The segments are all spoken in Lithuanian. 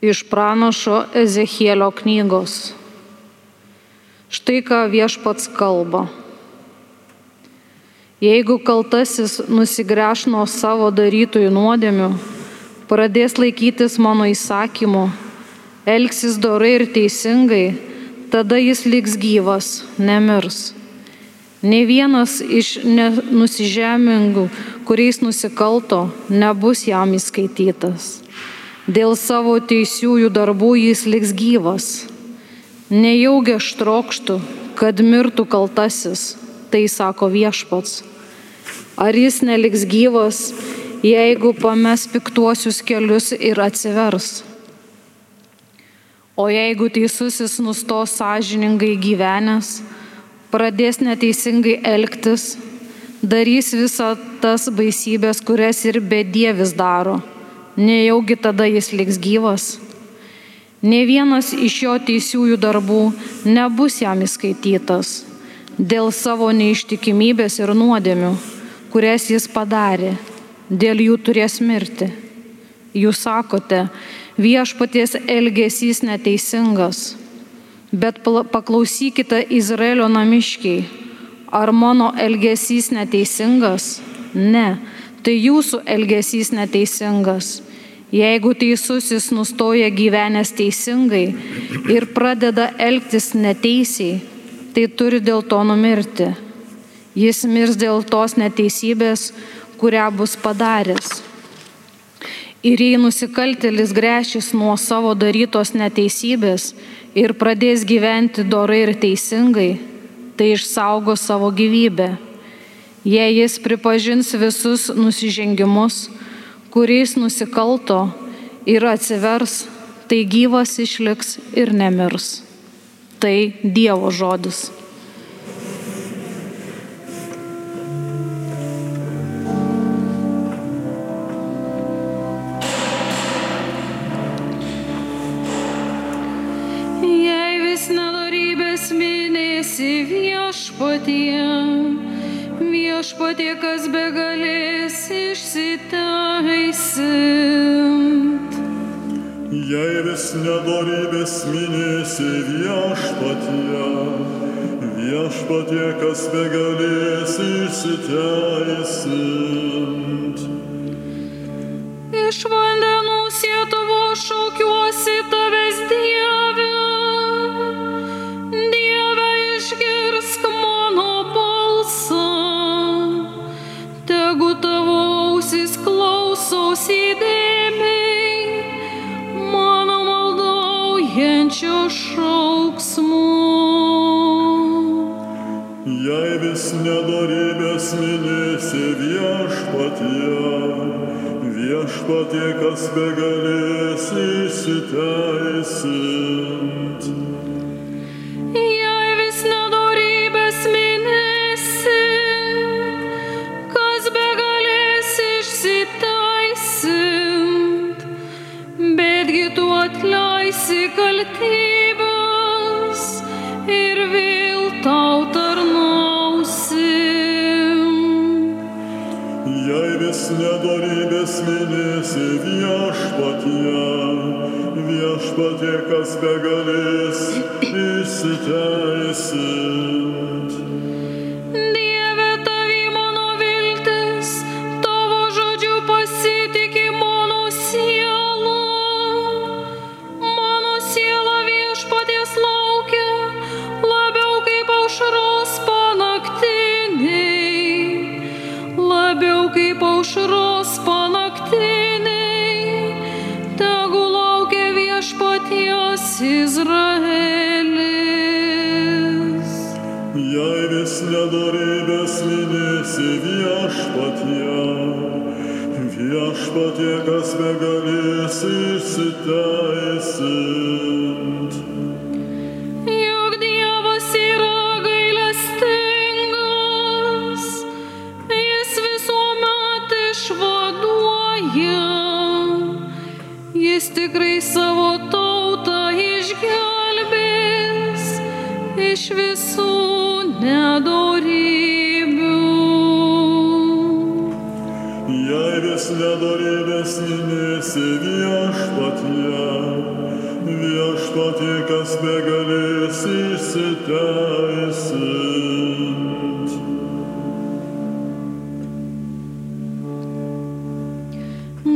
Iš pranašo Ezechielio knygos. Štai ką viešpats kalba. Jeigu kaltasis nusigręš nuo savo darytojų nuodėmių, pradės laikytis mano įsakymų, elgsis dorai ir teisingai, tada jis liks gyvas, nemirs. Ne vienas iš nusižemingų, kuriais nusikalto, nebus jam įskaitytas. Dėl savo teisiųjų darbų jis liks gyvas. Nejaugi aš trokštų, kad mirtų kaltasis, tai sako viešpats. Ar jis neliks gyvas, jeigu pames piktuosius kelius ir atsivers? O jeigu teisusis nustos sąžiningai gyvenęs, pradės neteisingai elgtis, darys visą tas baisybės, kurias ir bedievis daro nejaugi tada jis liks gyvas. Ne vienas iš jo teisiųjų darbų nebus jam įskaitytas dėl savo neištikimybės ir nuodėmių, kurias jis padarė, dėl jų turės mirti. Jūs sakote, viešpaties elgesys neteisingas, bet paklausykite Izraelio namiškiai, ar mano elgesys neteisingas? Ne, tai jūsų elgesys neteisingas. Jeigu teisusis nustoja gyvenęs teisingai ir pradeda elgtis neteisiai, tai turi dėl to numirti. Jis mirs dėl tos neteisybės, kurią bus padaręs. Ir jei nusikaltelis grešis nuo savo darytos neteisybės ir pradės gyventi dorai ir teisingai, tai išsaugo savo gyvybę Jei jis pripažins visus nusižengimus, kuriais nusikalto ir atsivers, tai gyvas išliks ir nemirs. Tai Dievo žodis. Viešpatie, viešpatie, kas begalės išsiteisint. Jei vis nedorybės minėsi viešpatie, viešpatie, kas begalės išsiteisint. Ausis klausos įdėmiai mano maldaujančio šauksmu. Jei vis nedorybės minėsi viešpatie, viešpatie, kas begalės įsiteisint. Nedorybės minėsi viešpatie, viešpatie, kas begalės įsiteisint. Jei vis nedorybės minėsi viešpatie, viešpatie, kas begalės įsiteisint. Jis tikrai savo tautą išgelbės iš visų nedorybių. Jei vis nedorybės minėsi viešpatie, tikras negalės įsiteisinti.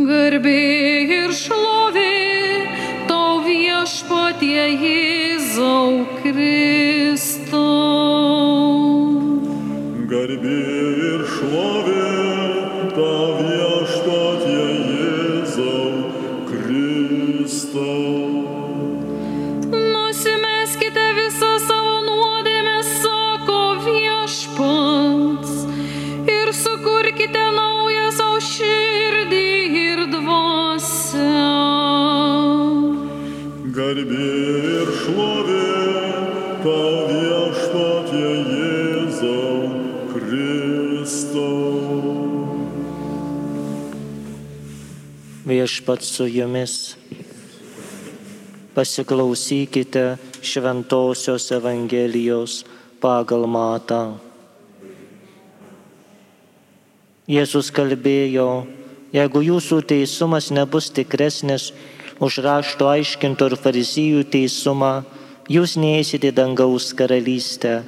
Garbė Viešpats su jumis. Pasiklausykite Šventojios Evangelijos pagal matą. Jėzus kalbėjo, jeigu jūsų teisumas nebus tikresnis už rašto aiškintų ir farizijų teisumą, jūs neįsite dangaus karalystę.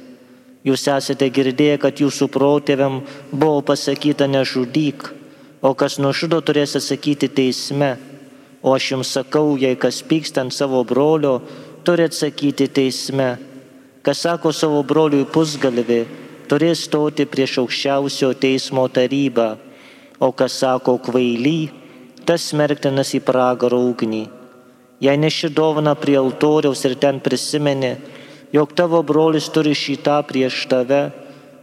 Jūs esate girdėję, kad jūsų protėviam buvo pasakyta nežudyk, o kas nužudo turės atsakyti teisme. O aš jums sakau, jei kas pyksta ant savo brolio, turi atsakyti teisme. Kas sako savo broliui pusgalvi, turės stoti prieš aukščiausio teismo tarybą. O kas sako kvaily, tas smerktinas į pragaro ugnį. Jei neši dovana prie altoriaus ir ten prisimeni, jog tavo brolis turi šitą prieš tave,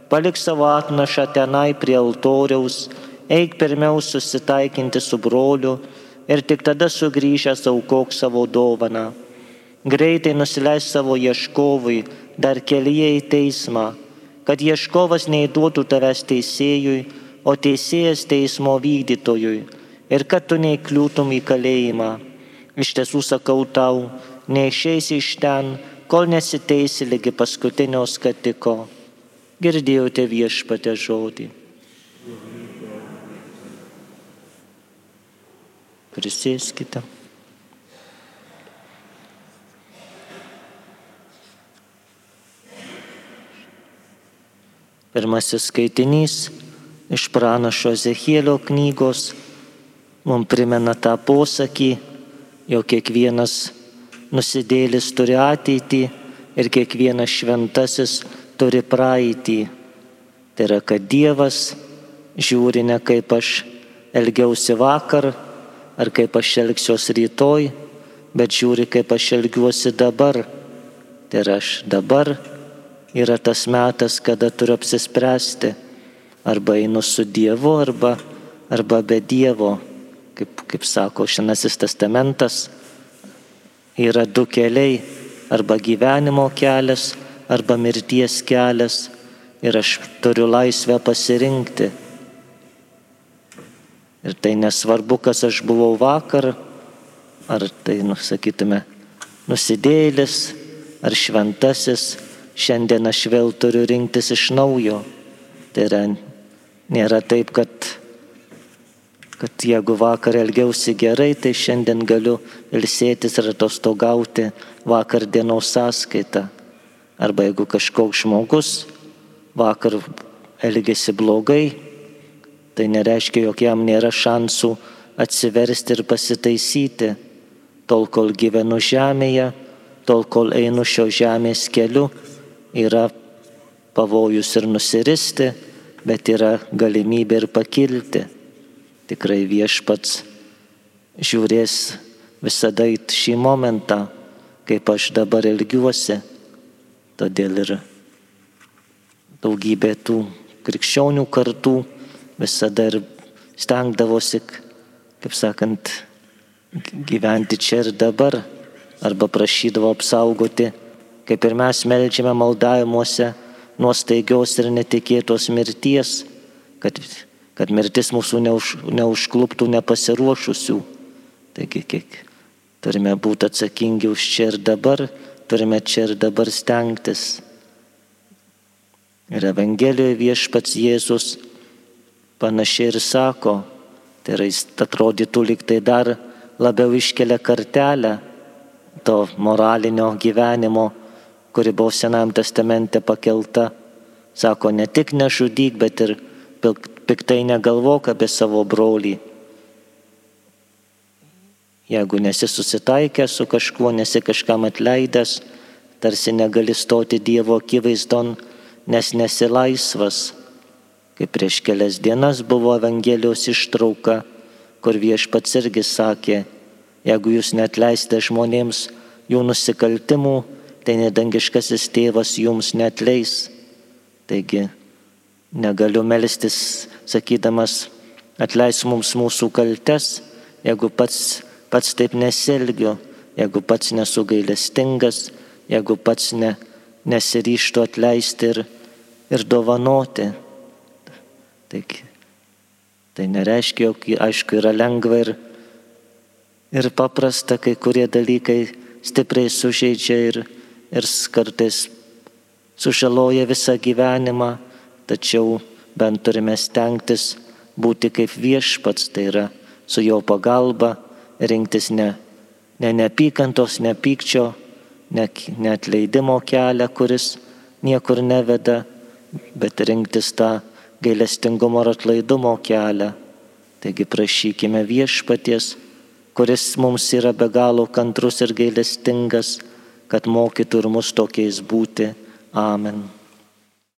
palik savo atnašą tenai prie altoriaus, eik pirmiau susitaikinti su broliu ir tik tada sugrįžęs aukok savo dovaną. Greitai nusileis savo ieškovui dar kelyje į teismą, kad ieškovas neįduotų tavęs teisėjui, o teisėjas teismo vykdytojui ir kad tu neįkliūtum į kalėjimą. Iš tiesų sakau tau, neišeisi iš ten, kol nesiteisi lygi paskutinio skatiko. Girdėjote viešpatę žodį. Prisėskite. Pirmasis skaitinys iš pranašo Zehielio knygos mums primena tą posakį, jog kiekvienas nusidėlis turi ateitį ir kiekvienas šventasis turi praeitį. Tai yra, kad Dievas žiūri ne kaip aš elgiausi vakar ar kaip aš elgsiuosi rytoj, bet žiūri kaip aš elgiuosi dabar. Tai yra, aš dabar yra tas metas, kada turiu apsispręsti. Arba einu su Dievu, arba, arba be Dievo. Kaip, kaip sako Šenasis testamentas, yra du keliai - arba gyvenimo kelias, arba mirties kelias. Ir aš turiu laisvę pasirinkti. Ir tai nesvarbu, kas aš buvau vakar, ar tai, nusakytume, nusidėlis, ar šventasis, šiandien aš vėl turiu rinktis iš naujo. Tai yra, nėra taip, kad, kad jeigu vakar elgiausi gerai, tai šiandien galiu ilsėtis ir atostogauti vakar dienos sąskaitą. Arba jeigu kažkoks žmogus vakar elgėsi blogai, tai nereiškia, jog jam nėra šansų atsiversti ir pasitaisyti. Tol, kol gyvenu žemėje, tol, kol einu šio žemės keliu, yra pavojus ir nusiristi, bet yra galimybė ir pakilti. Tikrai viešpats žiūrės visada į šį momentą, kaip aš dabar elgiuosi. Todėl ir daugybė tų krikščionių kartų visada ir stengdavosi, kaip sakant, gyventi čia ir dabar, arba prašydavo apsaugoti, kaip ir mes melžiame maldavimuose nuo staigios ir netikėtos mirties, kad, kad mirtis mūsų neuž, neužkluptų nepasiruošusių. Taigi, kiek turime būti atsakingi už čia ir dabar, turime čia ir dabar stengtis. Ir Evangelijoje viešpats Jėzus panašiai ir sako, tai yra jis atrodytų lyg tai dar labiau iškelia kartelę, to moralinio gyvenimo, kuri buvo Senam testamente pakelta. Sako, ne tik nežudyk, bet ir piktai negalvok apie savo brolį. Jeigu nesi susitaikęs su kažkuo, nesi kažkam atleidęs, tarsi negali stoti Dievo akivaizdon, nes nesi laisvas. Kaip prieš kelias dienas buvo Evangelijos ištrauka, kur viešpats irgi sakė, jeigu jūs netleisite žmonėms jų nusikaltimų, tai nedangiškasis tėvas jums netleis. Taigi negaliu melstis, sakydamas, atleis mums mūsų kaltes, jeigu pats, pats taip nesilgiu, jeigu pats nesu gailestingas, jeigu pats ne, nesiryštų atleisti ir, ir dovanoti. Taigi, tai nereiškia, jog aišku yra lengva ir, ir paprasta, kai kurie dalykai stipriai sužeidžia ir, ir kartais sužaloja visą gyvenimą, tačiau bent turime stengtis būti kaip viešpats, tai yra su jo pagalba rinktis ne, ne neapykantos, ne pykčio, ne, ne atleidimo kelią, kuris niekur neveda, bet rinktis tą gailestingumo ir atlaidumo kelią. Taigi prašykime viešpaties, kuris mums yra be galo kantrus ir gailestingas, kad mokytų ir mus tokiais būti. Amen.